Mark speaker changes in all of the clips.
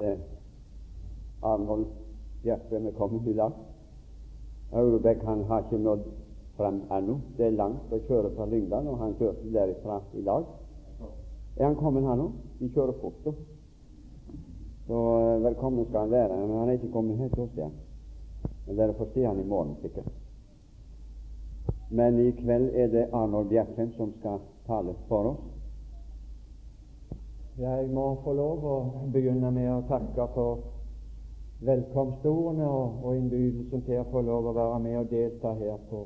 Speaker 1: eh, Arnold Bjerkreim er kommet i dag. Aurebekk han har ikke nådd fram ennå. Det er langt å kjøre fra Lyngdal, og han kjørte derifra i dag. Er han kommet, han òg? De kjører fort. da. Så eh, velkommen skal han være. Men han er ikke kommet helt hos igjen. Men dere får se han i morgen, sikkert. Men i kveld er det Arnold Bjerkreim som skal tale for oss.
Speaker 2: Jeg må få lov å begynne med å takke for velkomstordene og, og innbydelsen til å få lov å være med og delta her på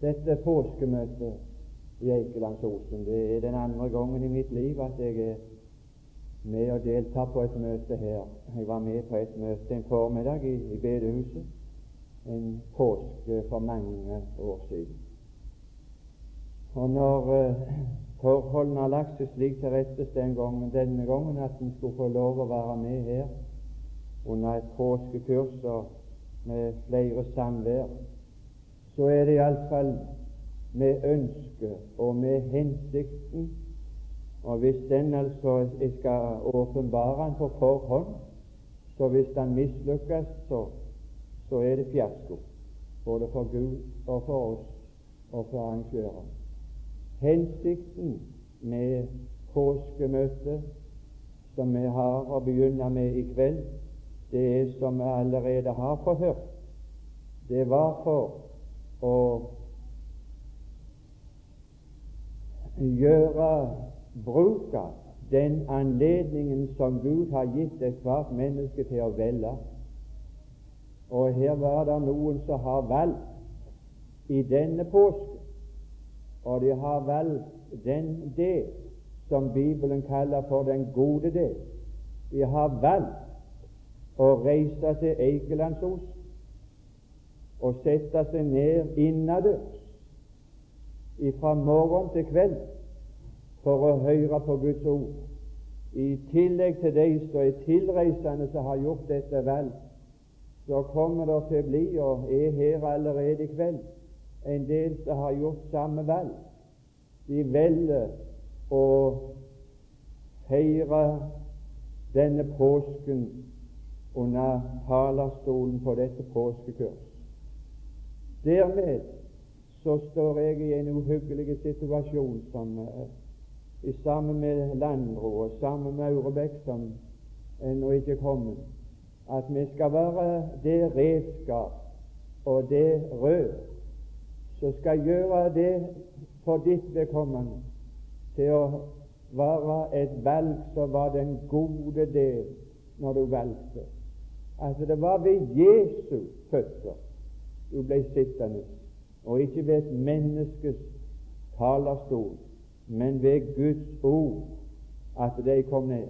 Speaker 2: dette påskemøtet i Eikelandsosen. Det er den andre gangen i mitt liv at jeg er med og deltar på et møte her. Jeg var med på et møte en formiddag i, i bedehuset en påske for mange år siden. Og når uh, forholdene har lagt seg slik til rettes den gangen, denne gangen at en skulle få lov å være med her under et påskekurs med flere samvær, så er det iallfall med ønske og med hensikten. Og hvis den altså jeg skal åpenbare den på forhånd, så hvis den mislykkes, så, så er det fiasko. Både for Gud og for oss og for arrangøren. Hensikten med påskemøtet som vi har å begynne med i kveld, det er som vi allerede har forhørt. Det var for å gjøre bruk av den anledningen som Gud har gitt ethvert menneske til å velge. Og her var det noen som har valgt i denne påske og de har valgt den del som Bibelen kaller for den gode del. De har valgt å reise til Eikelandsos og sette seg ned innadørs fra morgen til kveld for å høre på Guds ord. I tillegg til de som er tilreisende som har gjort dette valg, så kommer det til å bli, og er her allerede i kveld, en del som har gjort samme valg. De velger å feire denne påsken under talerstolen på dette påskekurs. Dermed så står jeg i en uhyggelig situasjon som uh, sammen med Landro og sammen med Aurebekk, som ennå ikke er kommet, at vi skal være det redskap og det rør som skal jeg gjøre det for ditt vedkommende til å være et valg som var den gode del når du valgte. Altså det var ved Jesu føtter du ble sittende, og ikke ved et menneskes talerstol, men ved Guds ord at de kom ned.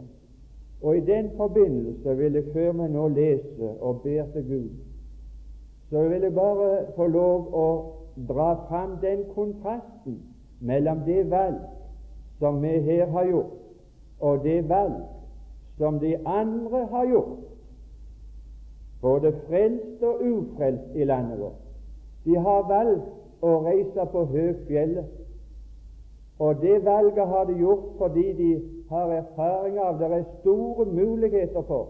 Speaker 2: Og i den forbindelse vil jeg, før vi nå lese og ber til Gud, så vil jeg bare få lov å dra fram den kontrasten mellom det valg som vi her har gjort, og det valg som de andre har gjort, både frelst og ufrelst i landet vårt. De har valgt å reise på Høgfjellet, og det valget har de gjort fordi de har erfaring av det er store muligheter for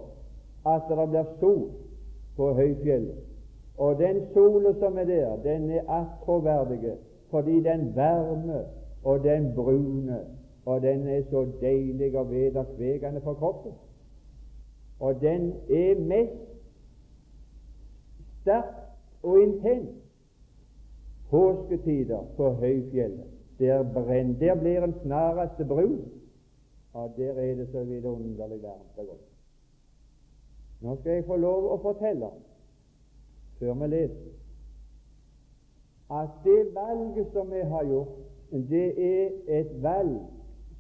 Speaker 2: at det blir sol på Høyfjellet. Og den sola som er der, den er attråverdig fordi den varme og den brune, og den er så deilig og vederkvegende for kroppen. Og den er mest sterk og intens påsketider på høyfjellet. Der, brenn, der blir en snareste brun, og der er det så vidunderlig varmt Nå skal jeg få lov å fortelle før vi leser, at det valget som vi har gjort, det er et valg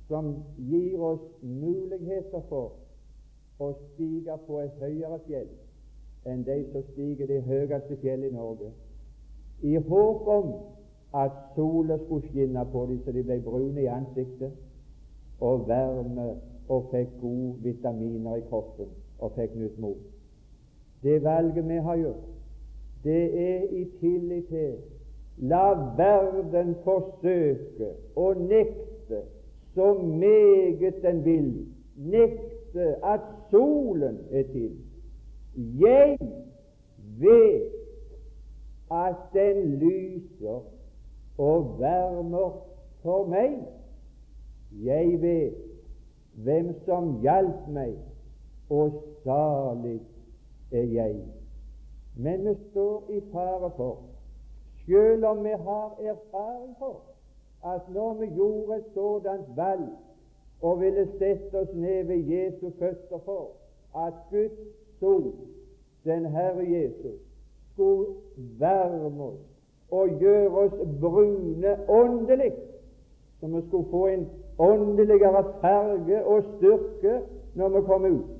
Speaker 2: som gir oss muligheter for å stige på et høyere fjell enn de som stiger det høyeste fjellet i Norge, i håp om at sola skulle skinne på dem så de ble brune i ansiktet, og varme og fikk gode vitaminer i kroppen og fikk nytt mot. Det valget vi har gjort, det er i tillit til La verden forsøke å nekte så meget den vil, nekte at solen er til. Jeg vet at den lyser og varmer for meg. Jeg vet hvem som hjalp meg, og salig er jeg. Men vi står i fare for, selv om vi har erfaring for, at når vi gjorde et sådant valg og ville sette oss ned ved Jesu føtter for at Guds sol, den Herre Jesus, skulle varme oss og gjøre oss brune åndelig, så vi skulle få en åndeligere farge og styrke når vi kom ut,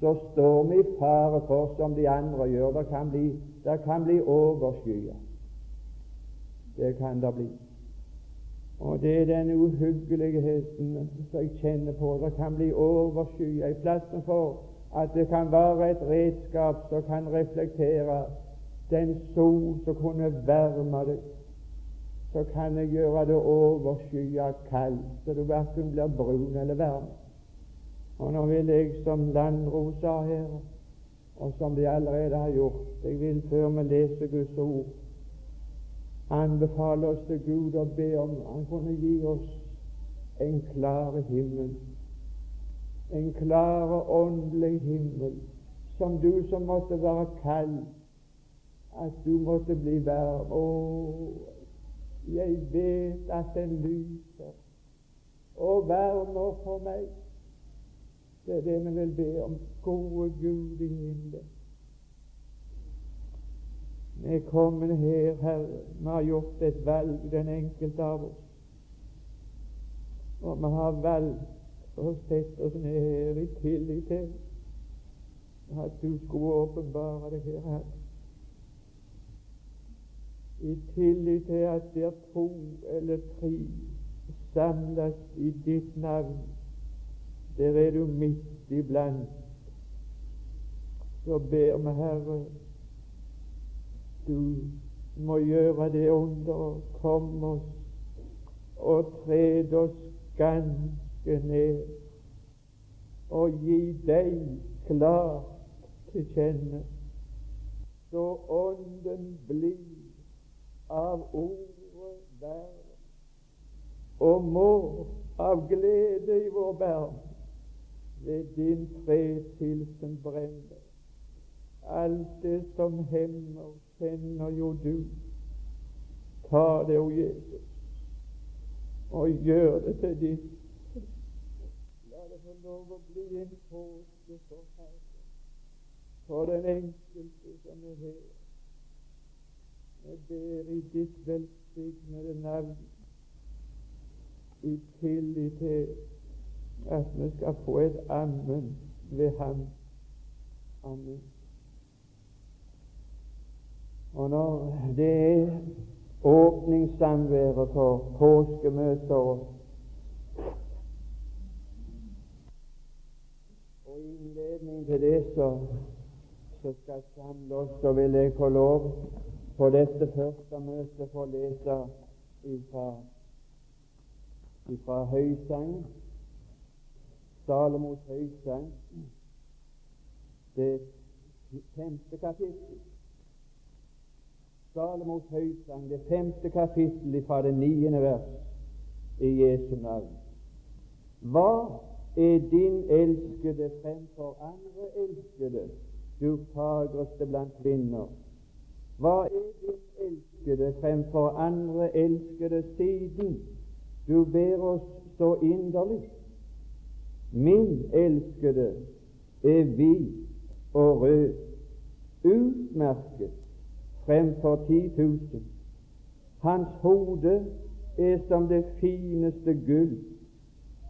Speaker 2: så står vi i fare for, som de andre gjør, det kan bli, det kan bli overskyet. Det kan det bli. Og det er den uhyggeligheten som jeg kjenner på. Det kan bli overskyet. i plassen for at det kan være et redskap som kan reflektere den sol som kunne varme deg. Så kan jeg gjøre det overskyet kaldt, så du verken blir brun eller varm. Og nå vil jeg, som Landro sa her, og som de allerede har gjort Jeg vil før vi leser Guds ord, anbefale oss til Gud å be om Han kunne gi oss en klar himmel, en klare åndelig himmel, som du som måtte være kald, at du måtte bli varm. Å, jeg vet at den lyser og varmer for meg. Det er det vi vil be om. Gode Gud i himmelen. Vi er kommet her, Herre. Vi har gjort et valg, den enkelte av oss. Og vi har valgt å sette oss ned her i tillit til at du skulle åpenbare det her, Herre. I tillit til at der er to eller tre samles i ditt navn, der er du midt iblant. Så ber vi, Herre, du må gjøre det under. Kom oss og tred oss ganske ned og gi deg klart til kjenne, så Ånden blir av ordet vær og må av glede i vår barn ved din fredshilsen brenne. Alt det som hemmer kjenner jo du. Ta det, o Jesus, og gjør det til ditt. La det få lov å bli en påske for Herre, for den enkelte som er her. Jeg ber i ditt velsignede navn, i tillit til at vi skal få et ammen ved Ham. Amen. Og når det er åpningssamværet for påskemøter og innledning til det så, så skal samle oss, så vil jeg få lov på dette første møtet få lese ifra, ifra Høysang, Salomos Høysang, det femte kapittel. Salomos høysang, det femte kapittel fra det niende vers i Jesu navn. Hva er din elskede fremfor andre elskede, du fagreste blant kvinner? Hva er din elskede fremfor andre elskede siden du ber oss så inderlig? Min elskede er hvit og rød, utmerket fremfor ti tusen. Hans hode er som det fineste gull.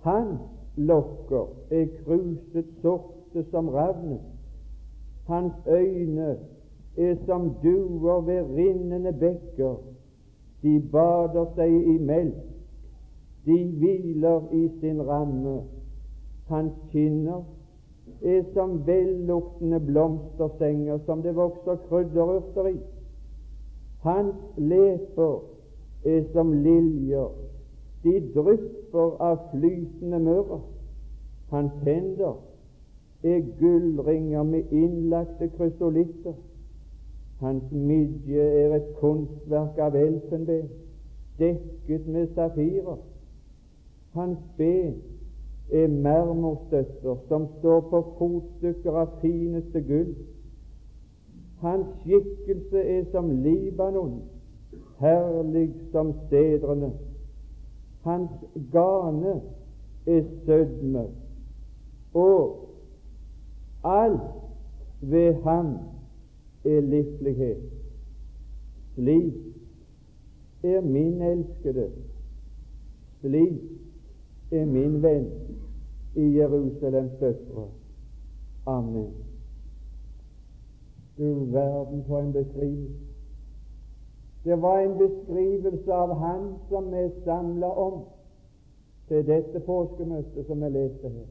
Speaker 2: Hans lokker er kruset sorte som ravnen. Hans øyne er som duer ved rinnende bekker. De bader seg i melk. De hviler i sin ramme. Hans kinner er som velluktende blomsterstenger som det vokser krydderurter i. Hans leper er som liljer, de drypper av flytende mørre. Hans hender er gullringer med innlagte krysolitter. Hans midje er et kunstverk av elfenben, dekket med safirer. Hans ben er marmorstøtter som står på fotstykker av fineste gull. Hans skikkelse er som Libanon, herlig som stedrene. Hans gane er sødme, og alt ved ham er livlighet. Slik er min elskede, slik er min venn i Jerusalems døtre. Amen. Du verden for en beskrivelse. Det var en beskrivelse av Han som vi samla om til dette påskemøtet som vi leste her.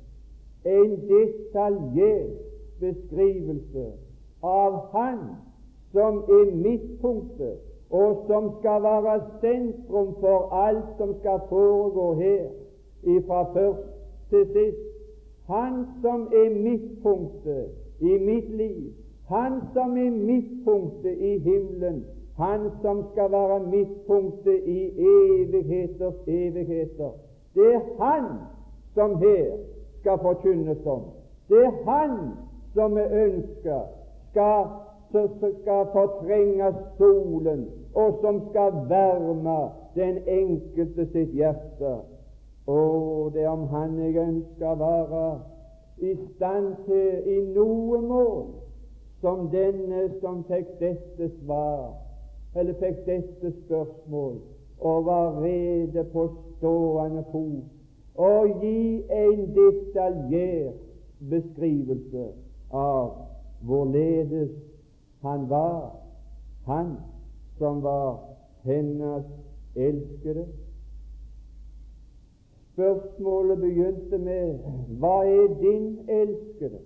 Speaker 2: En detaljert beskrivelse av Han som er midtpunktet, og som skal være sentrum for alt som skal foregå her, ifra først til sist. Han som er midtpunktet i mitt liv, han som er midtpunktet i himmelen, han som skal være midtpunktet i evigheters evigheter. Det er han som her skal forkynnes om. Det er han som vi ønsker skal, skal fortrenge solen, og som skal varme den enkelte sitt hjerte. Å, det om han jeg ønsker være i stand til i noe mål som denne som fikk dette svar, eller fikk dette spørsmål, og var rede på stående fot og gi en detaljert beskrivelse av hvorledes han var, han som var hennes elskede. Spørsmålet begynte med Hva er din elskede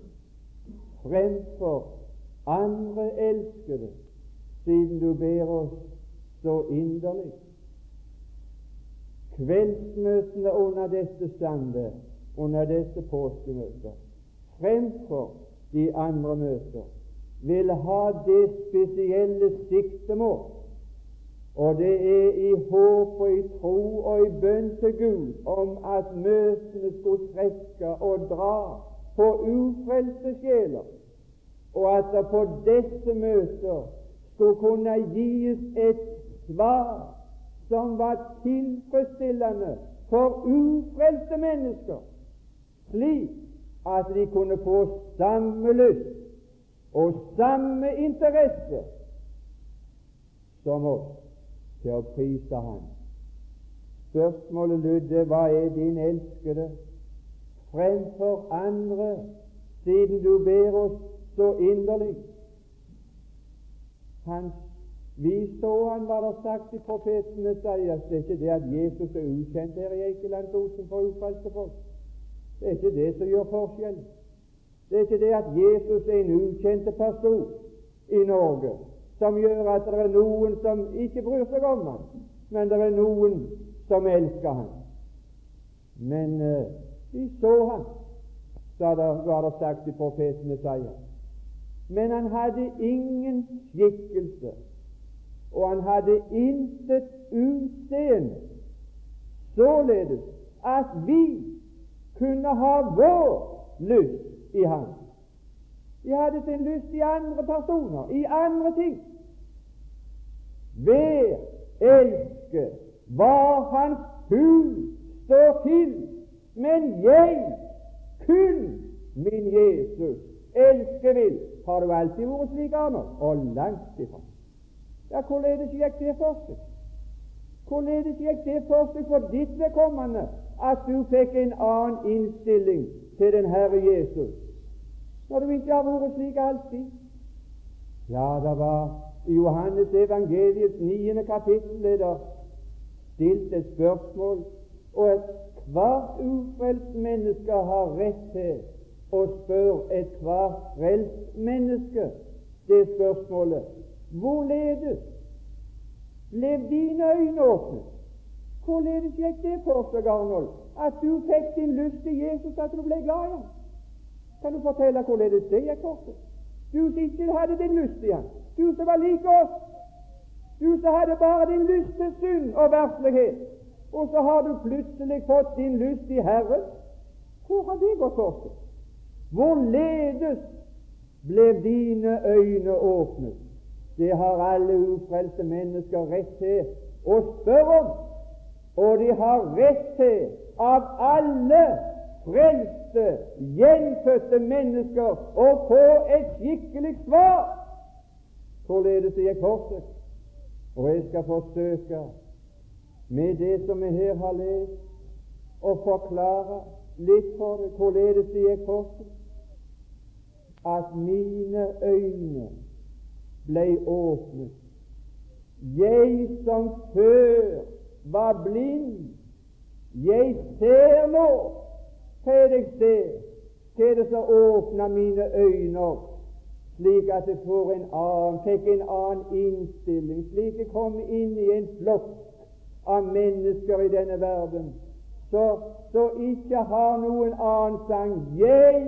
Speaker 2: fremfor andre elskede, siden du ber oss så inderlig? Kveldsmøtene under dette standet, under dette påskemøtet, fremfor de andre møter, vil ha det spesielle siktemål og det er i håp og i tro og i bønn til Gud om at møtene skulle trekke og dra på ufrelste sjeler, og at det på disse møter skulle kunne gis et svar som var tilfredsstillende for ufrelste mennesker, slik at de kunne få samme lyst og samme interesse som oss til å prise Ham. Spørsmålet lydde hva er din elskede fremfor andre, siden du ber oss så inderlig? Vi så han var det sagt i profeten Esaias. Det er ikke det at Jesus er ukjent her i Eikelandsosen for ufrelste folk. Det er ikke det som gjør forskjell. Det er ikke det at Jesus er en ukjent person i Norge som gjør at det er noen som ikke bryr seg om ham, men det er noen som elsker ham. Men uh, de så ham, så det, var det sagt i profeten Isaiah. Men han hadde ingen skikkelse, og han hadde intet utseende, således at vi kunne ha vår lyst i ham. De hadde sin lyst i andre personer, i andre ting. Hver elske hva hans hus står til, men jeg kun min Jesus elsker vil. Har du alltid vært slik, Arnold? Og langt ifra. Ja, hvorledes gikk det for seg? Hvorledes gikk det for seg for ditt vedkommende at du fikk en annen innstilling til den Herre Jesus, når du ikke har vært slik alltid? Ja, det var i Johannes evangeliets niende kapittel er det stilt et spørsmål, og ethvert ufrelst menneske har rett til å spørre ethvert frelst menneske det spørsmålet hvorledes ble dine øyne åpne? Hvorledes gikk det for seg, Arnold, at du fikk din lyst til Jesus, at du ble glad i ham? Kan du fortelle hvorledes det gikk for seg? Du som ikke hadde din lyst igjen, du som var lik oss, du som hadde bare din lyst til synd og verslighet, og så har du plutselig fått din lyst i Herren. Hvor har det gått for seg? Hvorledes ble dine øyne åpnet? Det har alle ufrelste mennesker rett til å spørre om, og de har rett til av alle frelste, gjenfødte mennesker å få et skikkelig svar hvorledes det gikk for. Og jeg skal forsøke, med det som vi her har lest, å forklare litt for det hvorledes det er for at mine øyne ble åpnet. Jeg som før var blind, jeg ser nå. Hva er det jeg ser? Hva er det som åpner mine øyne opp, slik at det får en annen, fikk en annen innstilling, slik det kom inn i en flokk av mennesker i denne verden, så, så ikke har noen annen sang. Jeg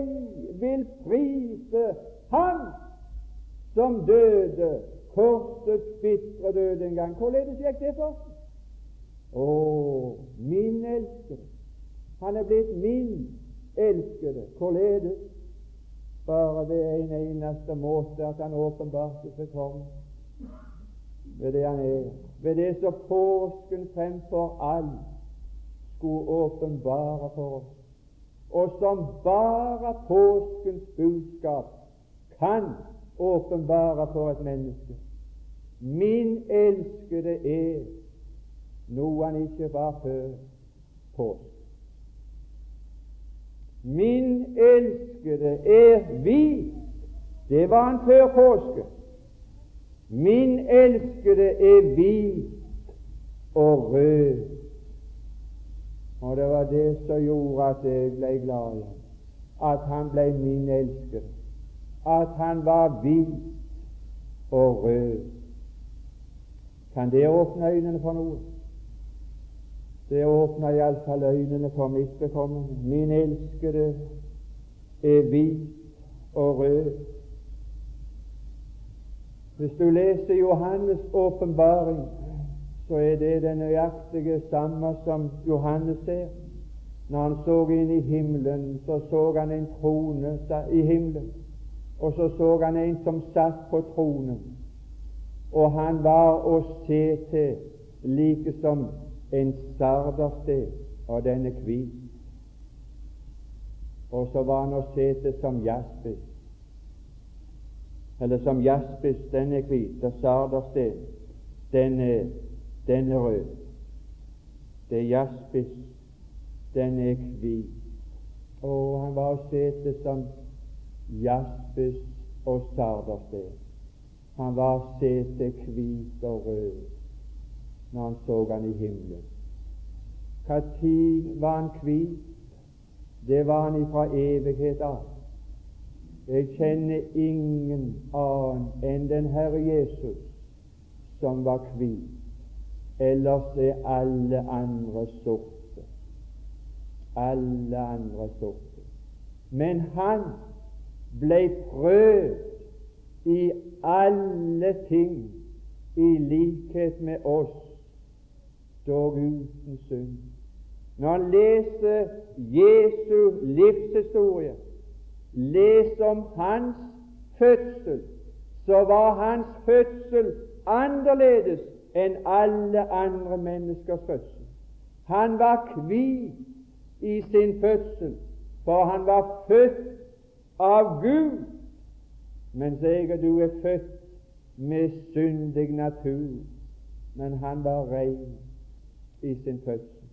Speaker 2: vil prise Han som døde korsets bitre død en gang. Hvorledes gikk det for? Å, min elskede. Han er blitt min elskede. Hvorledes? Bare ved en eneste måte at han åpenbarte seg for ved det han er, ved det som påsken fremfor alt skulle åpenbare for oss, og som bare påskens budskap kan åpenbare for et menneske. Min elskede er noe han ikke var før påske. Min elskede er hvit. Det var han før påske. Min elskede er hvit og rød. Og det var det som gjorde at jeg ble glad i ham. At han ble min elskede. At han var hvit og rød. Kan det åpne øynene for noe? Det åpner iallfall øynene for mitt bekommende. Min elskede er hvit og rød. Hvis du leser Johannes' åpenbaring, så er det den nøyaktige samme som Johannes ser. Når han så inn i himmelen, så så han en trone i himmelen, og så så han en som satt på tronen, og han var å se til like som en sardersted, og den er hvit. Og så var han å sete som jaspis, eller som jaspis, den er hvit, og sardersted, den er, den er rød. Det er jaspis, den er hvit. Og han var å sete som jaspis og sardersted. Han var sete hvit og rød når han så han i himmelen. Når var han hvit? Det var han ifra evighet av. Jeg kjenner ingen annen enn den Herre Jesus som var hvit. Ellers er alle andre sorte. Alle andre sorte. Men han ble prøvd i alle ting i likhet med oss dog uten synd. Når han leser Jesu livshistorie, leser om hans fødsel, så var hans fødsel annerledes enn alle andre menneskers fødsel. Han var hvit i sin fødsel, for han var født av Gud, mens jeg og du er født med syndig natur. Men han var ren i sin fødsel.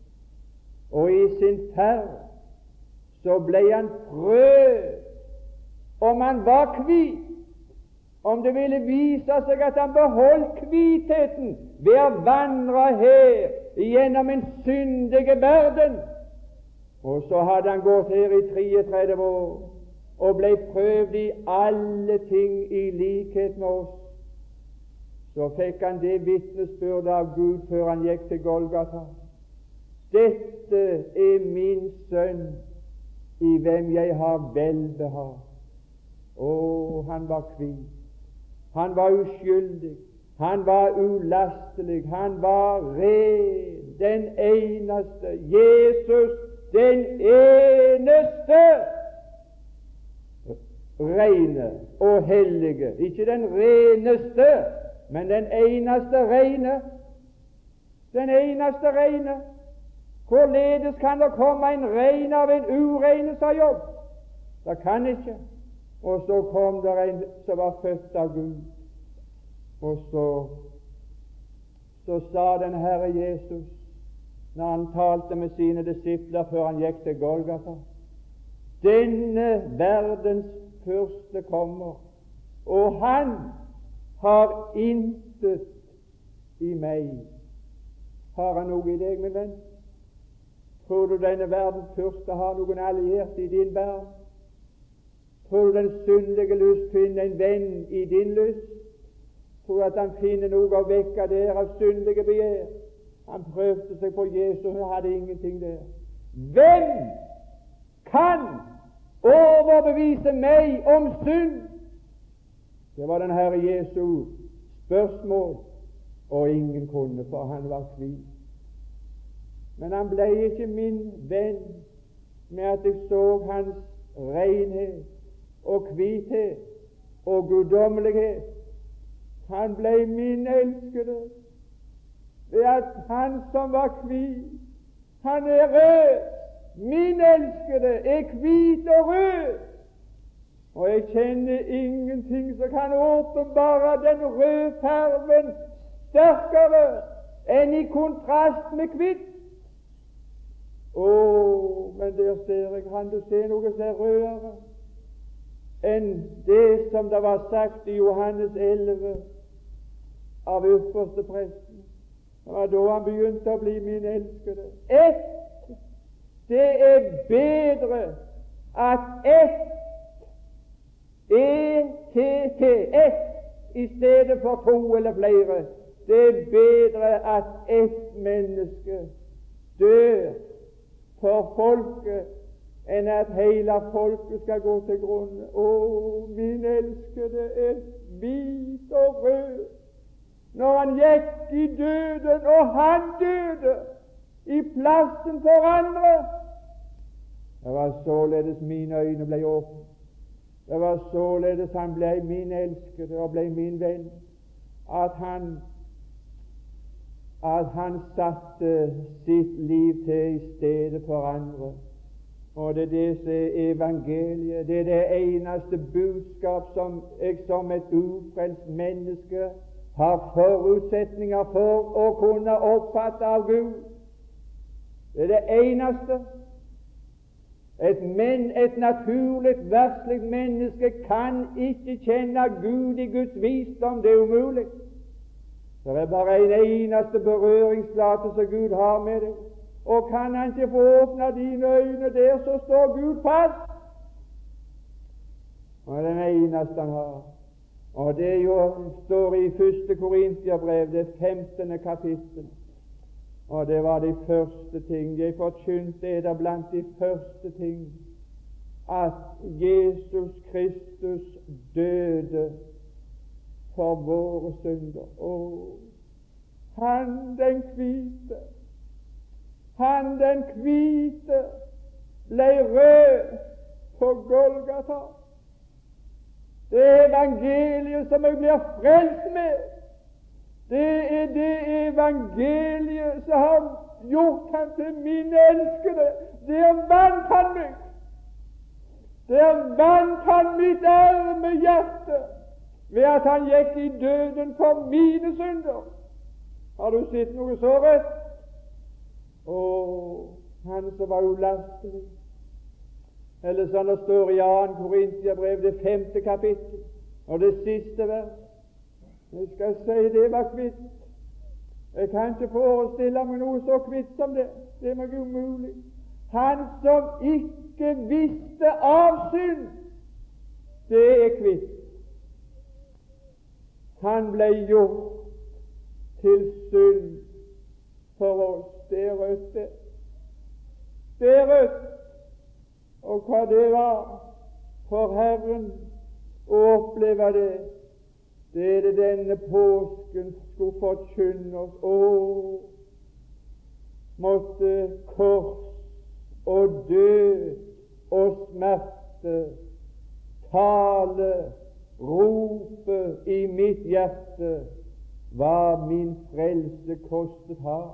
Speaker 2: Og i sin ferd så ble han prøvd om han var hvit, om det ville vise seg at han beholdt hvitheten ved å vandre her gjennom en syndige verden. Og så hadde han gått her i 33 år og ble prøvd i alle ting i likhet med oss så fikk han det vitnesbyrdet av Gud før han gikk til Golgata. Dette er min sønn, i hvem jeg har velbehag. Å, han var hvit. Han var uskyldig. Han var ulastelig. Han var ren. Den eneste. Jesus, den eneste rene og hellige. Ikke den reneste, men den eneste rene. Den eneste rene. Hvorledes kan det komme en rein av en ureine, sa Jobb? Det kan ikke. Og så kom det en som var født av Gud. Og så, så sa den Herre Jesus, når han talte med sine disipler før han gikk til Golgata Denne verdens første kommer, og han har intet i meg. Har han noe i deg, min venn? Tror du denne verdens fyrste har noen allierte i din verden? Tror du den syndige lyst finner en venn i din lyst? Tror du at han finner noe å vekke der av syndige begjær? Han prøvde seg på Jesus og hadde ingenting der. Hvem kan overbevise meg om synd? Det var den Herre Jesu spørsmål, og ingen kunne, for han var hvit. Men han ble ikke min venn med at jeg så hans renhet og hvithet og guddommelighet. Han ble min elskede ved at han som var hvit, han er rød. Min elskede er hvit og rød. Og jeg kjenner ingenting som kan åpenbare den røde farven sterkere enn i kontrast med hvitt. Å, men der ser jeg, kan du se noe som er rødere? enn det som det var sagt i Johannes 11 av ypperste presten. Det var da han begynte å bli min elskede. Ett! Det er bedre at ett ETT, ett i stedet for to eller flere. Det er bedre at ett menneske dør for folket enn at hele folket skal gå til grunne. Å, min elskede er hvit og rød. Når han gikk i døden, og han døde i plassen for andre Det var således mine øyne ble åpne. Det var således han ble min elskede og ble min venn, at han at han satte sitt liv til i stedet for andre. Og det er det som er evangeliet. Det er det eneste budskap som jeg som et ufrelst menneske har forutsetninger for å kunne oppfatte av Gud. Det er det eneste. Et, men, et naturlig, verslig menneske kan ikke kjenne Gud i Guds visdom. Det er umulig. Det er bare en eneste berøringsflate som Gud har med deg. Og kan han ikke få åpne dine øyne der, så står Gud fast. Og den eneste han har. Og det jo står i første Korintiabrev, det 15. kapittel. Og det var de første ting. Jeg forkynte er da blant de første ting at Jesus Kristus døde for våre synder. Og han den hvite han den hvite ble rød på Golgata. Det evangeliet som jeg blir frelst med, er evangeliet som har gjort han til min elskede. Der vant han meg. Der vant han mitt arme hjerte ved at han gikk i døden for mine synder. Har du sett noe så rett? Å, han som var ulastelig. Eller som det står i 2. Korintiabrev, det femte kapittel, og det siste vers. Jeg skal si det var kvitt. Jeg kan ikke forestille meg noe så kvitt som det. Det er meg umulig. Han som ikke visste av synd, det er kvitt. Han ble gjort til synd for oss. Det er rødt, det. Det er rødt. og hva det var for Herren å oppleve det. Det er det denne påsken skulle forkynne oss. Å, måtte kors og død og smerte tale, rope i mitt hjerte hva min frelse kostet har.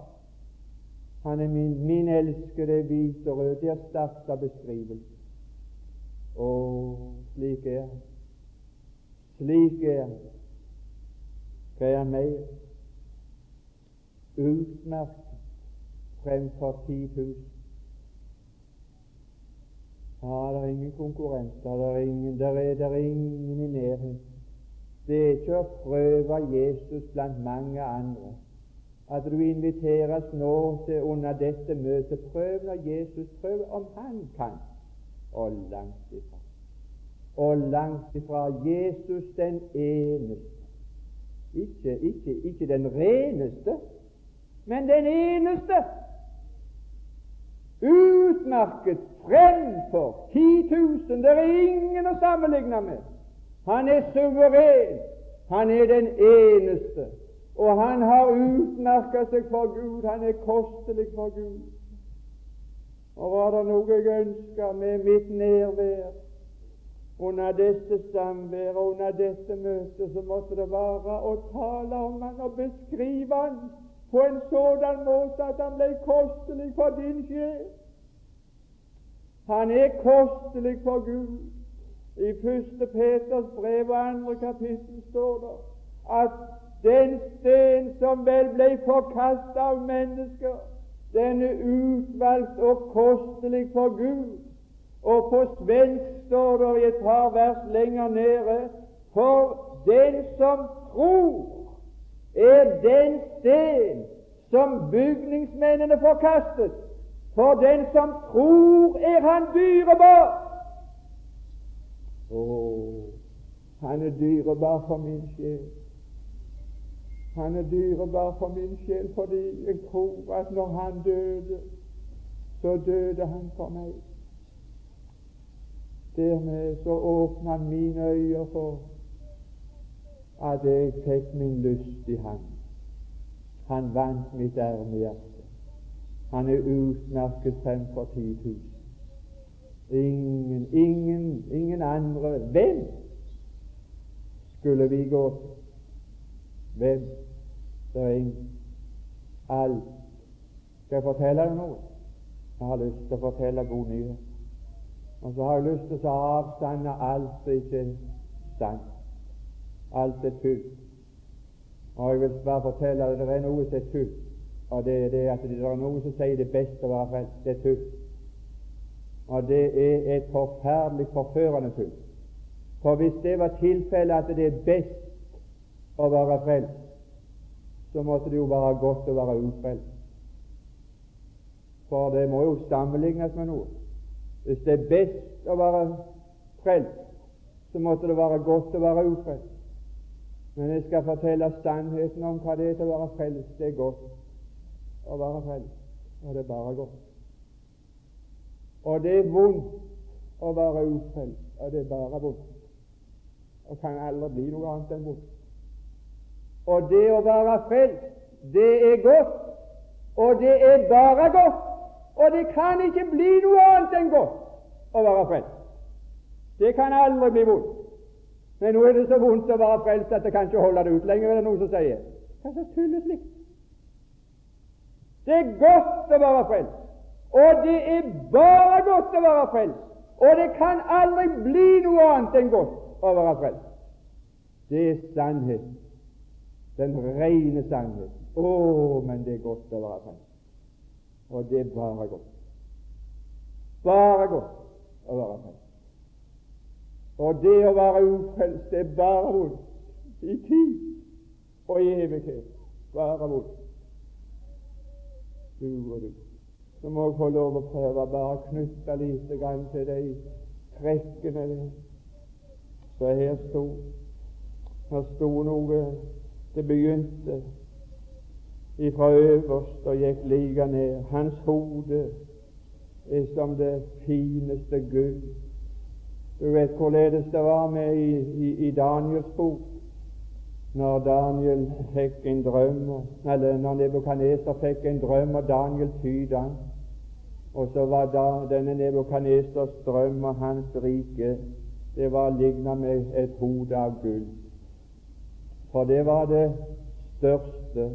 Speaker 2: Han er min, min elskede hvit og rød. Der starta beskrivelsen. Å, slik er han. Slik er han. Er han mer? Utmerket fremfor 10 000. Ja, det er ingen konkurrenter. Det er ingen, der er, der er ingen i nærheten. Det er ikke å prøve Jesus blant mange andre. At du inviteres nå til under dette møtet. Prøv når Jesus prøver om han kan. Og langt ifra. Og langt ifra Jesus den eneste. Ikke, ikke, ikke den reneste, men den eneste. Utmerket fremfor 10 000. Det er ingen å sammenligne med. Han er suveren. Han er den eneste. Og han har utmerka seg for Gud. Han er kostelig for Gud. Og var det noe jeg ønska med mitt nærvær under dette samværet, under dette møtet, så måtte det være å tale om han og beskrive han på en sådan måte at han ble kostelig for din sjel. Han er kostelig for Gud. I 1. Peters brev og 2. kapittel står det at den sten som vel ble forkastet av mennesker, den er utvalgt og kostelig for Gud. Og på svensk står det et par vers lenger nede For den som tror, er den sten som bygningsmennene forkastet, for den som tror, er han dyrebar. Å, han er dyrebar for min sjel. Han er dyrebar for min sjel fordi jeg tror at når han døde, så døde han for meg. Dermed så åpna mine øyne for at jeg fikk min lyst i han. Han vant mitt ærmehjerte. Han er utmerket fremfor 10 000. Ingen, ingen, ingen andre. Hvem skulle vi gå? Hvem? Det er ingen. Alt. Skal jeg fortelle deg noe? Jeg har lyst til å fortelle gode nyheter. Og så har jeg lyst til å avstande alt som ikke er sant. Alt er tull. Og jeg vil bare fortelle deg det er noe som er tull. Og det er det at det er noe som sier det beste å være frelst. Det er tull. Og det er et forferdelig forførende tull. For hvis det var tilfellet at det er best å være frelst, så måtte det jo være godt å være ufrelst. For det må jo sammenlignes med noe. Hvis det er best å være frelst, så måtte det være godt å være ufrelst. Men jeg skal fortelle sannheten om hva det er til å være frelst. Det er godt å være frelst, og det er bare godt. Og det er vondt å være ufrelst, og det er bare vondt. Og kan aldri bli noe annet enn vondt. Og det å være frelst, det er godt, og det er bare godt. Og det kan ikke bli noe annet enn godt å være frelst. Det kan aldri bli vondt. Men nå er det så vondt å være frelst at det kan ikke holde det ut lenger, er det noen som sier. Hva slags tulleslikt? Det er godt å være frelst, og det er bare godt å være frelst. Og det kan aldri bli noe annet enn godt å være frelst. Det er sannhet, den rene sannhet. Å, men det er godt å være frelst. Og det er bare godt. Bare godt å være frelst. Og det å være ufrelst, det er bare vondt i tid og i evighet. Bare vondt du og du. Så må jeg få lov å prøve bare å knytte lite grann til de trekkene der. Så her sto Her sto noe Det begynte ifra øverst og gikk like ned. Hans hode er som det fineste gull. Du vet hvorledes det var med i, i, i Daniels bok, når Daniel fikk en drøm, eller når Nebukadneser fikk en drøm, og Daniel tyda han. Og så var da denne Nebukadnesers drøm og hans rike det var lignet med et hode av gull. For det var det største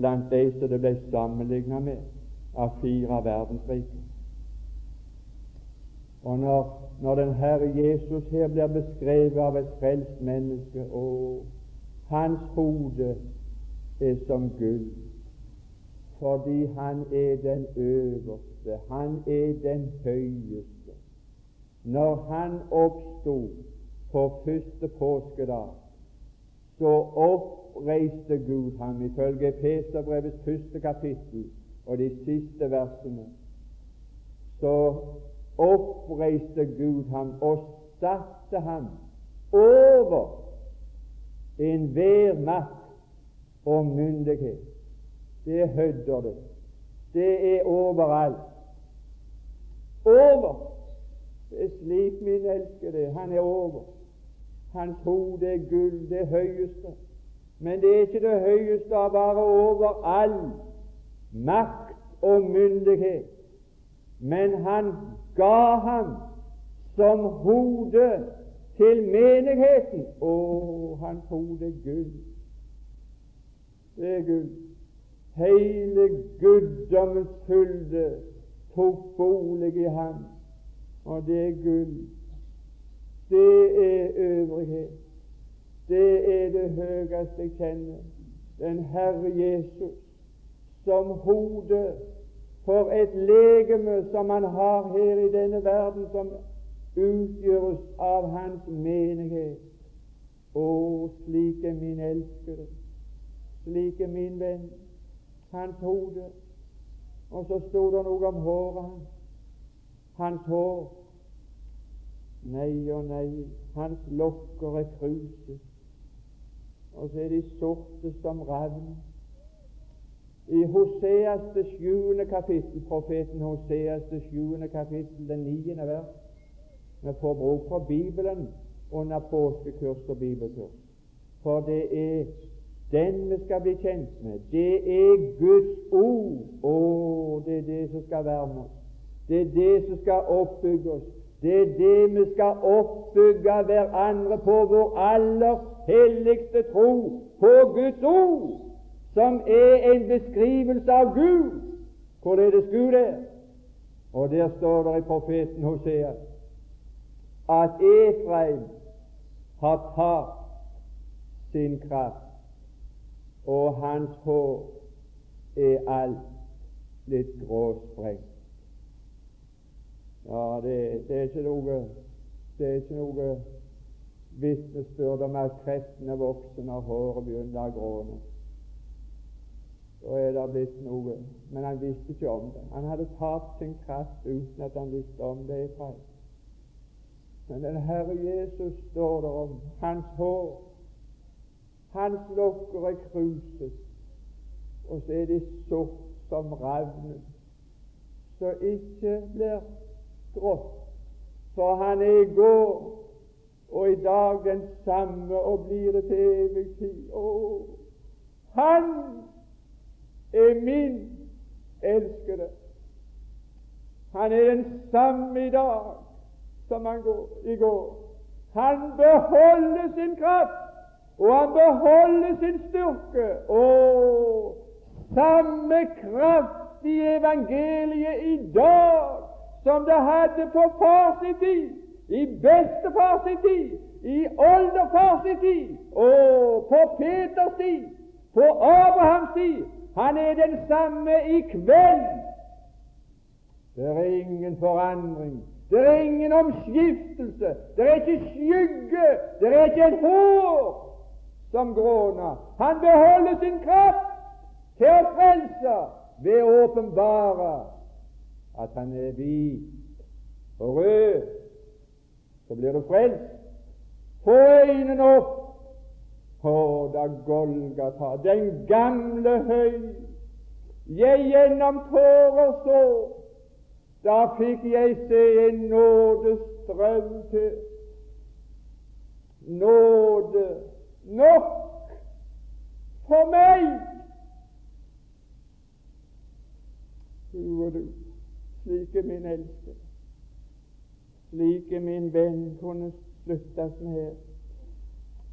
Speaker 2: blant de som det ble sammenlignet med av fire verdensriker. Og når, når den Herre Jesus her blir beskrevet av et frelst menneske og hans hode er som gull, fordi han er den øverste, han er den høyeste. Når han oppsto på første påskedag, så oppreiste Gud ham ifølge Peserbrevets første kapittel og de siste versene. Så oppreiste Gud ham og satte ham over enhver makt og myndighet. Det hødder det. Det er overalt. Over! Det er slik min elskede. Han er over. Hans hode er gull, det høyeste. Men det er ikke det høyeste av bare over all makt og myndighet. Men han ga ham som hode til menigheten. Å, hans hode er gull. Det er gull. Hele guddommens fylde tok bolig i ham, og det er gull. Det er øvrighet. Det er det høyeste jeg kjenner. Den Herre Jesus som hode for et legeme som han har her i denne verden, som utgjøres av Hans menighet. Å, slik er min elskede, slik er min venn, hans hode. Og så sto det noe om håret hans. Hans hår. Nei og nei, hans lokker er kruset, og så er de sorte som ravn. I Hoseas det sjuende kapittel, profeten Hoseas det sjuende kapittel, den niende vers, vi får bruk for Bibelen under påskekurs og bibelkurs. For det er den vi skal bli kjent med. Det er Guds ord. Å, det er det som skal varme oss. Det er det som skal oppbygge oss. Det er det vi skal oppbygge hverandre på vår aller helligste tro på Guds ord, som er en beskrivelse av Gud, hvorledes Gud er. Og der står det i profeten Hosea at Efraim har tatt sin kraft, og hans hår er alt litt gråsprengt. Ja, det, det, er ikke noe det er ikke noe vitnesbyrd om at kreftene vokser når håret begynner å gråne. Da er det blitt noe. Men han visste ikke om det. Han hadde tapt sin kraft uten at han visste om det. Men den Herre Jesus står der om. Hans hår, hans lokker er kruset, og så er de sort som ravnen, så ikke blir grått. For han er i går og i dag den samme og blir det til evig tid. Oh. han er min elskede. Han er den samme i dag som han går, i går. Han beholder sin kraft, og han beholder sin styrke. Oh, samme kraft i evangeliet i dag som det hadde på far sin tid, i bestefars tid, i oldefars tid, og på Peters tid, på Abrahams tid. Han er den samme i kveld. Det er ingen forandring det er ingen omskiftelse. Det er ikke skygge. Det er ikke et hår som gråner. Han beholder sin kraft til å frelse ved å åpenbare at han er hvit og rød. Så blir du frelst. Få øynene opp. på da Golgata, den gamle høy, jeg gjennom tårer så Da fikk jeg se en nådestrøm til. Nåde nok for meg. Og du, slik er min elskede, slik er min venn, kunne sluttes med.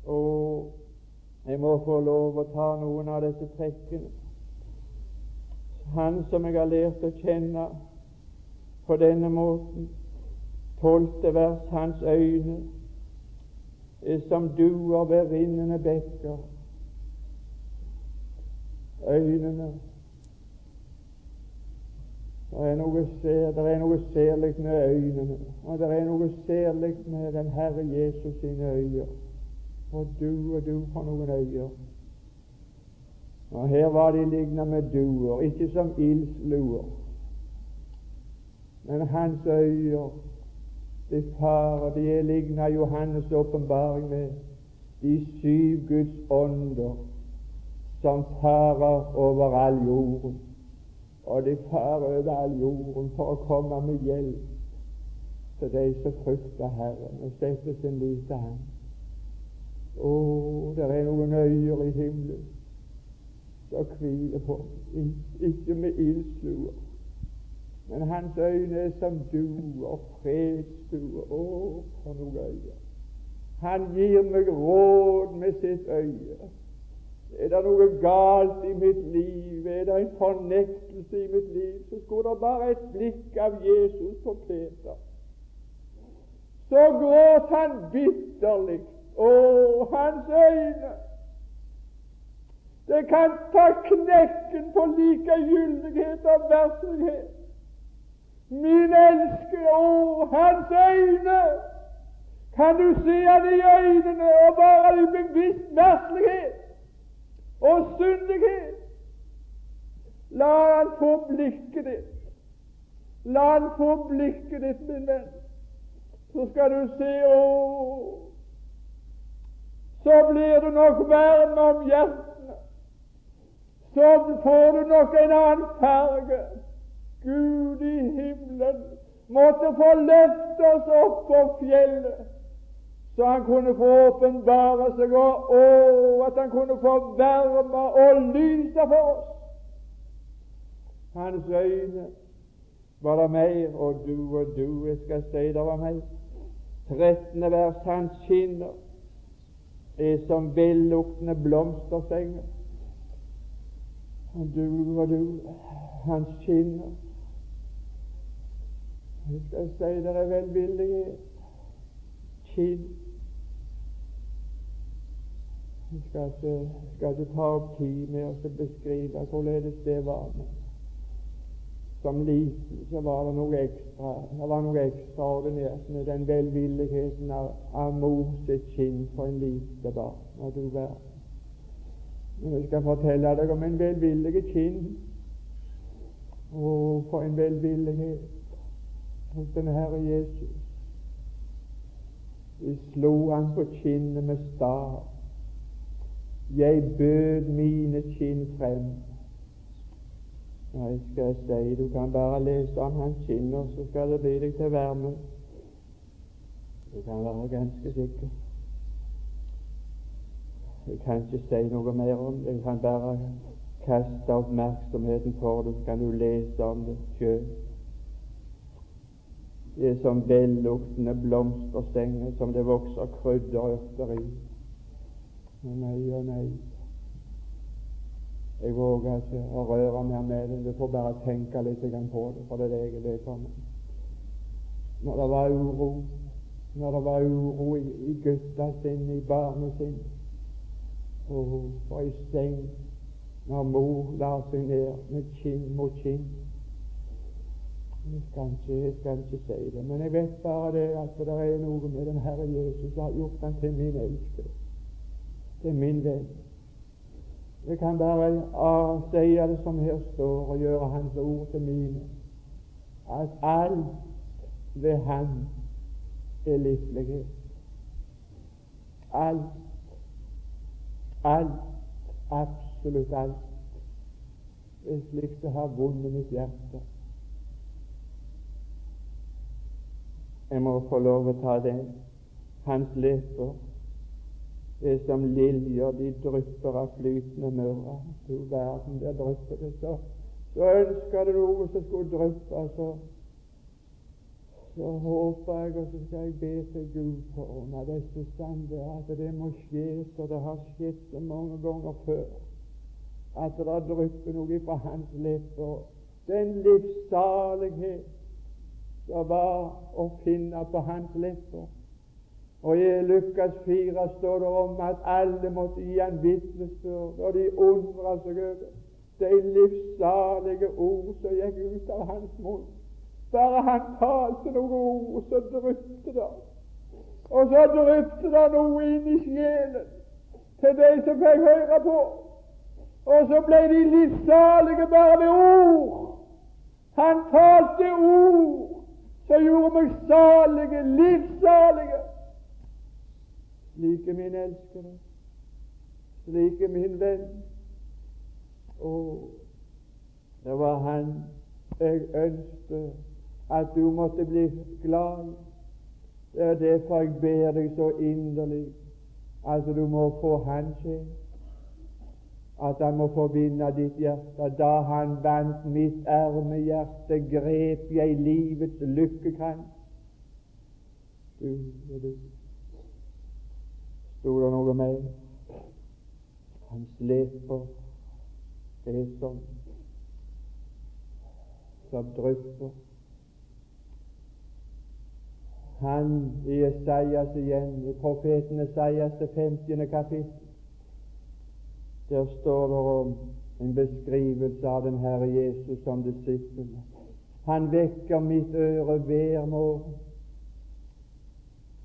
Speaker 2: Og jeg må få lov å ta noen av disse trekkene. Han som jeg har lært å kjenne på denne måten. Tolvte vers, hans øyne er som duer ved rinnende bekker. Øynene det er noe, noe særlig med øynene, og det er noe særlig med den Herre Jesus sine øyne. Og du og du har noen øyne. Og Her var de ligna med duer, ikke som ildsluer, men hans øyne, de farer, de er ligna Johannes' åpenbaring med de syv Guds ånder som farer over all jorden. Og de far over all jorden for å komme med hjelp til de som frykter Herren og setter sin lit til Ham. Å, det er noen øyer i himmelen som hviler på ikke med ildsluer, men hans øyne er som duer, fredsduer. Å, for noen øyer! Han gir meg råd med sitt øye. Er det noe galt i mitt liv, er det en fornektelse i mitt liv, så skulle det bare et blikk av Jesus på Peter. Så gråt han bitterlig. Å, hans øyne! Det kan ta knekken på likegyldighet og verslighet. Min elske, å, hans øyne! Kan du se han i øynene og bare i bevisst verslighet? Og syndighet. La han få blikket ditt. La han få blikket ditt, min venn. Så skal du se å, så blir du nok varm om hjertene. Så får du nok en annen farge. Gud i himmelen måtte få løfte oss opp på fjellet så han kunne få åpenbare seg, og, å, at han kunne få varme og lyse for oss. Hans øyne var det mer, og du og du, jeg skal si det var mer. Trettende vers, hans kinner er som velluktende blomstersenger. Og du og du, hans kinner Jeg skal si det er velvillighet. Kinn jeg skal ikke, skal ikke ta opp tid med å beskrive hvordan det var. Som liten så var det noe ekstra det var noe ekstraordinært med den velvilligheten av, av mor sitt kinn for en lite barn. Når du var. Men jeg skal fortelle deg om en velvillig kinn. Og for en velvillighet hos den Herre Jesus. Vi slo han på kinnet med stav jeg bød mine kinn frem. Nei, skal jeg si, Du kan bare lese om hans kinn, og så skal det bli deg til varme. Du kan være ganske sikker. Jeg kan ikke si noe mer om det. Jeg kan bare kaste oppmerksomheten på det, så kan du lese om det sjøl. Det er som velluktende blomsterstenger som det vokser krydderurter i. Å nei, å nei. Jeg våger ikke å røre mer med det. Du får bare tenke litt på det, for det er det jeg er. Når det var uro, når det var uro i, i gutta sin, i barnet sin, og for ei seng når mor lar seg ned med kinn mot kinn. Jeg skal, ikke, jeg skal ikke si det, men jeg vet bare det at det er noe med den Herre Jesus som har gjort han til min elskede til min venn. Jeg kan bare si det som her står, og gjøre Hans ord til mine, at alt ved Han er livlighet. Alt, alt, absolutt alt, er slik det har vunnet mitt hjerte. Jeg må få lov å ta det. Hans lepper er som liljer, de drypper av flytende myrra. Du verden, der drypper det så. Så ønsker det noe som skulle dryppe, så, så håper jeg, og så skal jeg be til Gud for under disse stander, at det må skje så det har skjedd så mange ganger før. At det drypper noe fra hans lepper. Den livssalighet som var å finne på hans lepper. Og i Lukas 4 står det om at alle måtte gi en vitnesbyrd, og de undra seg over de livssalige ord som gikk ut av hans munn. Bare han talte noen ord, så dryppet det. Og så dryppet det noe inn i sjelen til de som fikk høre på. Og så ble de livssalige bare ved ord. Han talte ord som gjorde meg salige, livssalige slike min elskede, slike min venn. Og det var han jeg ønsket at du måtte bli glad i. Det er derfor jeg ber deg så inderlig at du må få han til. At han må forbinde ditt hjerte. Da han vant mitt ermehjerte, grep jeg livets lykkekrans. Du du, du. Sto det noe mer? Hans leper det som som drypper. Han i Esaias igjen, i profeten Esaias det 50. kapittel, der står det om en beskrivelse av den Herre Jesus som disippel. Han vekker mitt øre hver morgen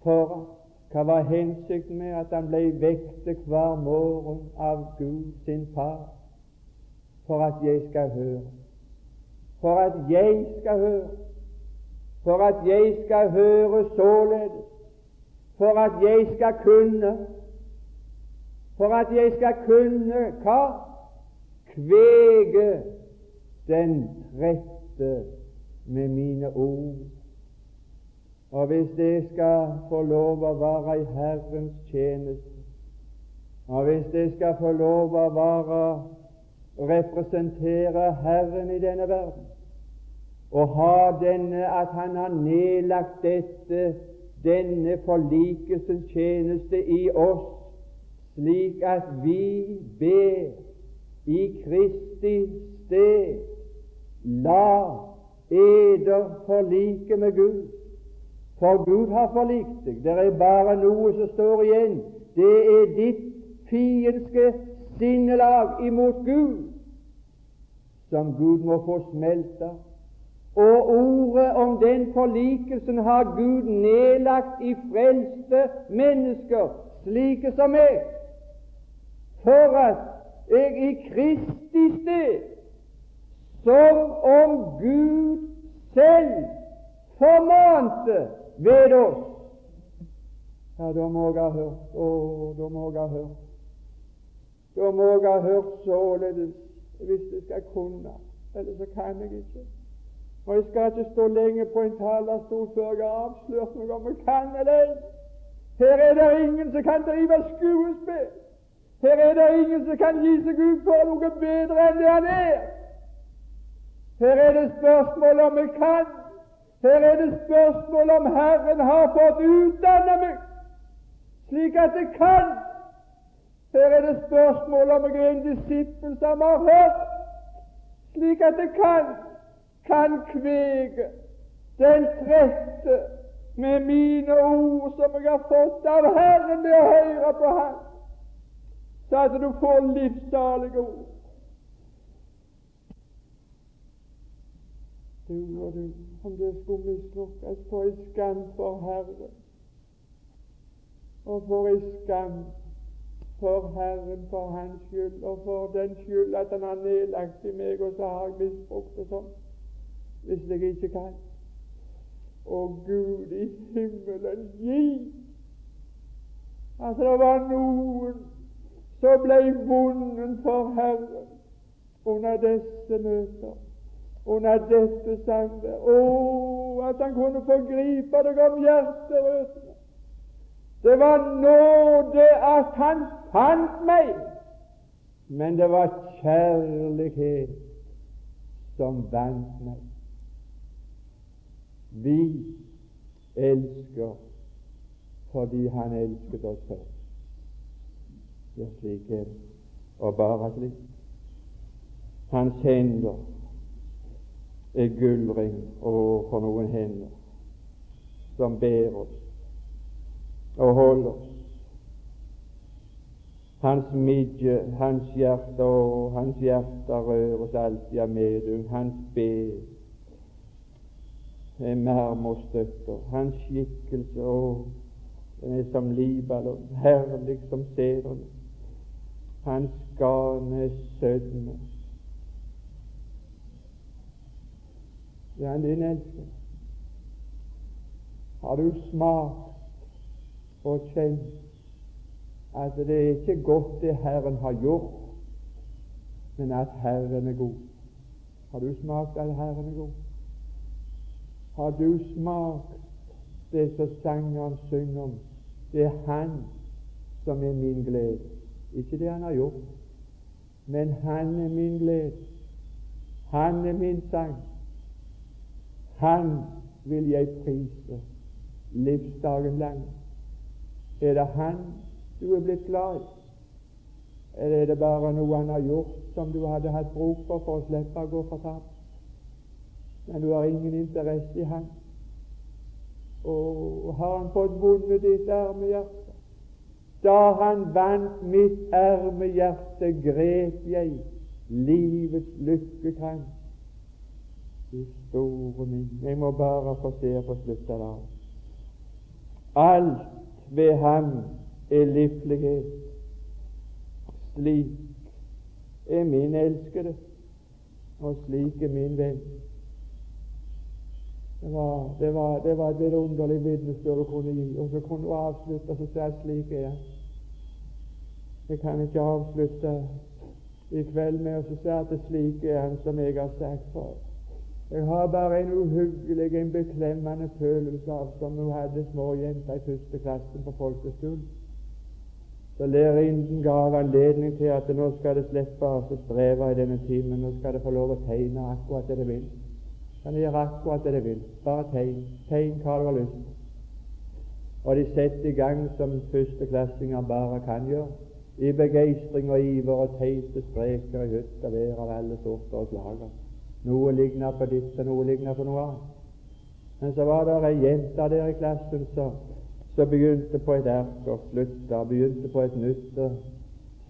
Speaker 2: for hva var hensikten med at han ble vekket hver morgen av Gud sin far? For at jeg skal høre. For at jeg skal høre. For at jeg skal høre således. For at jeg skal kunne. For at jeg skal kunne hva? Kvege den rette med mine ord. Og hvis det skal få lov å være i Herrens tjeneste, og hvis det skal få lov å være representere Herren i denne verden, og ha denne at Han har nedlagt dette, denne forlikelsens tjeneste i oss, slik at vi ber i Kristi sted La eder forlike med Gud for Gud har forlikt deg. Det er bare noe som står igjen. Det er ditt fiendske sinnelag imot Gud, som Gud må få smelta. Og ordet om den forlikelsen har Gud nedlagt i frelste mennesker, slike som meg, for at jeg i Kristi sted, som om Gud selv formante ved oss. Ja, da må jeg ha hørt. Å, da må jeg ha hørt. Da må jeg ha hørt således hvis jeg skal kunne. Eller så kan jeg ikke. Og jeg skal ikke stå lenge på en talerstol før jeg har avslørt noe om jeg kan eller. Her er det ingen som kan drive skuespill. Her er det ingen som kan gi seg ut for noe bedre enn det han er. Her er det spørsmål om jeg kan, her er det spørsmål om Herren har fått utdanne meg slik at det kan. Her er det spørsmål om jeg er en disippel som har hørt, slik at det kan, kan kvege den trette med mine ord som jeg har fått av Herren ved å høre på Ham, så at du får livssalige ord. Du og du om det skulle mislukkes, for ei skam for Herren. Og for ei skam for Herren, for Hans skyld, og for den skyld at Han har nedlagt i meg, og så har jeg misbrukt det sånn, hvis jeg ikke kan. Og Gud i himmelen, gi at det var noen som ble vunnen for Herren under disse møter. Under dette sangvær. Å, at han kunne få gripe deg om hjerterøttene. Det var nåde at han fant meg, men det var kjærlighet som vant meg. Vi elsker fordi han elsket oss først. Ja, slik er det. Og bare slik. Hans hender er gullring. overfor for noen hender som ber oss og holder oss. Hans midje, hans hjerte, og hans hjerte røres alltid av medung. Hans be er marmorstøtter. Hans skikkelse, og den er som Libanon, herlig som sedrene. Hans gane er. Det er din elsker. Har du smakt og kjent at det er ikke godt det Herren har gjort, men at Herren er god? Har du smakt at Herren er god? Har du smakt det som sangeren synger om? Det er Han som er min glede. Ikke det Han har gjort, men Han er min glede. Han er min sang. Han vil jeg prise livsdagen lang. Er det Han du er blitt glad i? Eller er det bare noe Han har gjort som du hadde hatt bruk for for å slippe å gå fortapt? Men du har ingen interesse i Han. Og har Han fått vunnet ditt ermehjerte? Da Han vant mitt ermehjerte, grep jeg livets lykkekrans du store min. Jeg må bare få se på slutten av. Alt ved ham er livlighet. Slik er min elskede, og slik er min venn. Det var, det var, det var et vidunderlig vitnesbyrd du kunne gi, og så kunne du avslutte og si at slik er han. Jeg kan ikke avslutte i kveld med å si at det slik er han som jeg har sagt før. Jeg har bare en uhyggelig, en beklemmende følelse av som hun hadde småjenta i første klassen på folkeskolen. Så lærerinnen gav anledning til at nå skal det slippe å streve i denne timen. Nå skal det få lov å tegne akkurat det det vil. Kan det gjøre akkurat det det vil. Bare tegn. Tegn hva du har lyst. Og de setter i gang som førsteklassinger bare kan gjøre. I begeistring og iver og teite streker i hytt og vær av alle sorter og slager. Noe ligner på ditt, og noe ligner på noe annet. Men så var det ei jente der i klassen som begynte på et erk og slutta, begynte på et nytt og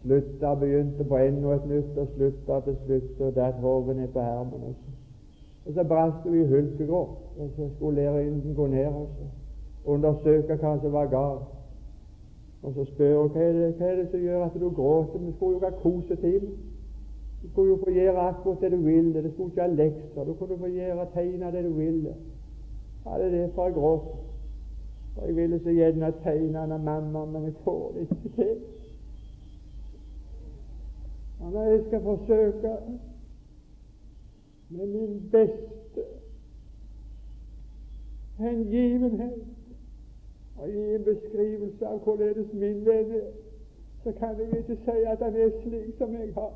Speaker 2: slutta, begynte på enda et nytt og slutta til slutt og datt hodet ned på hermen. Og så, og så brast hun i hulkegråt, og så skulle lærerinnen gå ned og så undersøke hva som var galt. Og så spør hun hva er det, hva er det som gjør at du gråter. Vi skulle jo ha kosetime. Du kunne jo få gjøre akkurat det du ville. Det skulle ikke ha lekser. Du kunne få gjøre tegne det du ville. Ja, det er derfor jeg gråter. For jeg ville så gjerne tegne av mamma, men jeg får det ikke til. Ja, når jeg skal forsøke med min beste hengivenhet og gi en beskrivelse av hvorledes min venn er, så kan jeg ikke si at han er slik som jeg har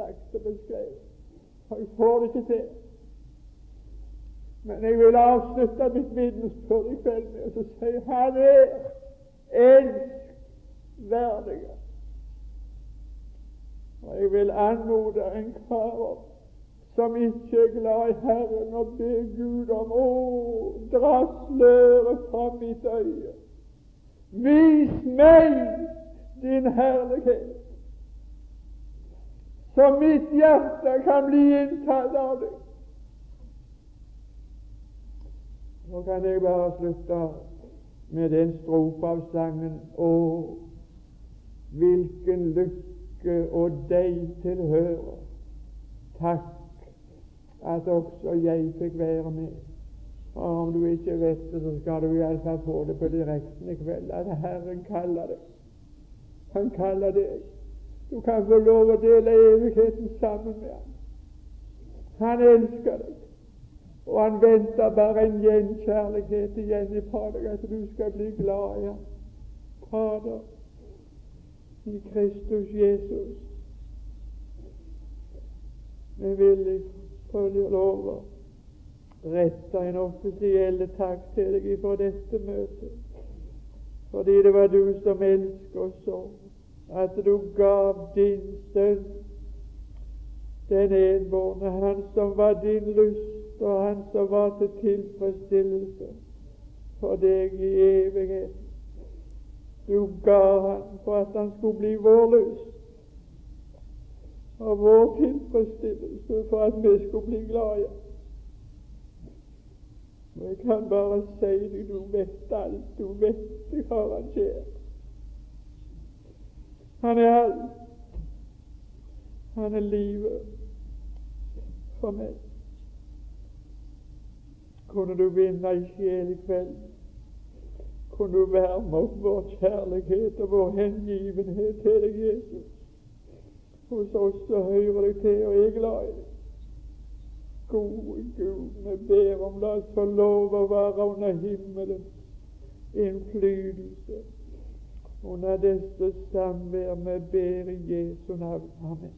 Speaker 2: og beskrevet. Og jeg får det ikke til. Men jeg vil avslutte mitt vitnesbyrd i kveld med å si han er elskverdig. Og jeg vil anmode enhver som ikke er glad i Herren, og be Gud om å dra sløret fra mitt øye. Vis meg din herlighet så mitt hjerte kan bli inntatt av det. Nå kan jeg bare slutte med den strofe av sangen Å, hvilken lykke og deg tilhører. Takk at også jeg fikk være med. Og om du ikke vet det, så skal du iallfall få det på direkten i kveld, at Herren kaller deg. Han kaller deg. Du kan få lov å dele evigheten sammen med ham. Han elsker deg, og han venter bare en gjenkjærlighet igjen ifra deg, at du skal bli glad i ham. Fader, i Kristus Jesus. Vi vil få lov å rette en offisiell takk til deg for dette møtet, fordi det var du som elsket oss så, at du gav din sønn, den enbårne, han som var din lyst, og han som var til tilfredsstillelse for deg i evigheten. Du ga han for at han skulle bli vår lyst og vår tilfredsstillelse for at vi skulle bli glade. Og jeg kan bare si deg, du vet alt, du vet det han skjer. Han er alt. Han er livet for meg. Kunne du vinne ei sjel i kveld? kunne du varme opp vår kjærlighet og vår hengivenhet til deg, Jesus. Hos oss så hører deg til, og jeg er glad i deg. Gode Gud, vi ber om la oss få lov å være under himmelen. innflytelse, under dette samvær med ber i Jesu navn. Amen.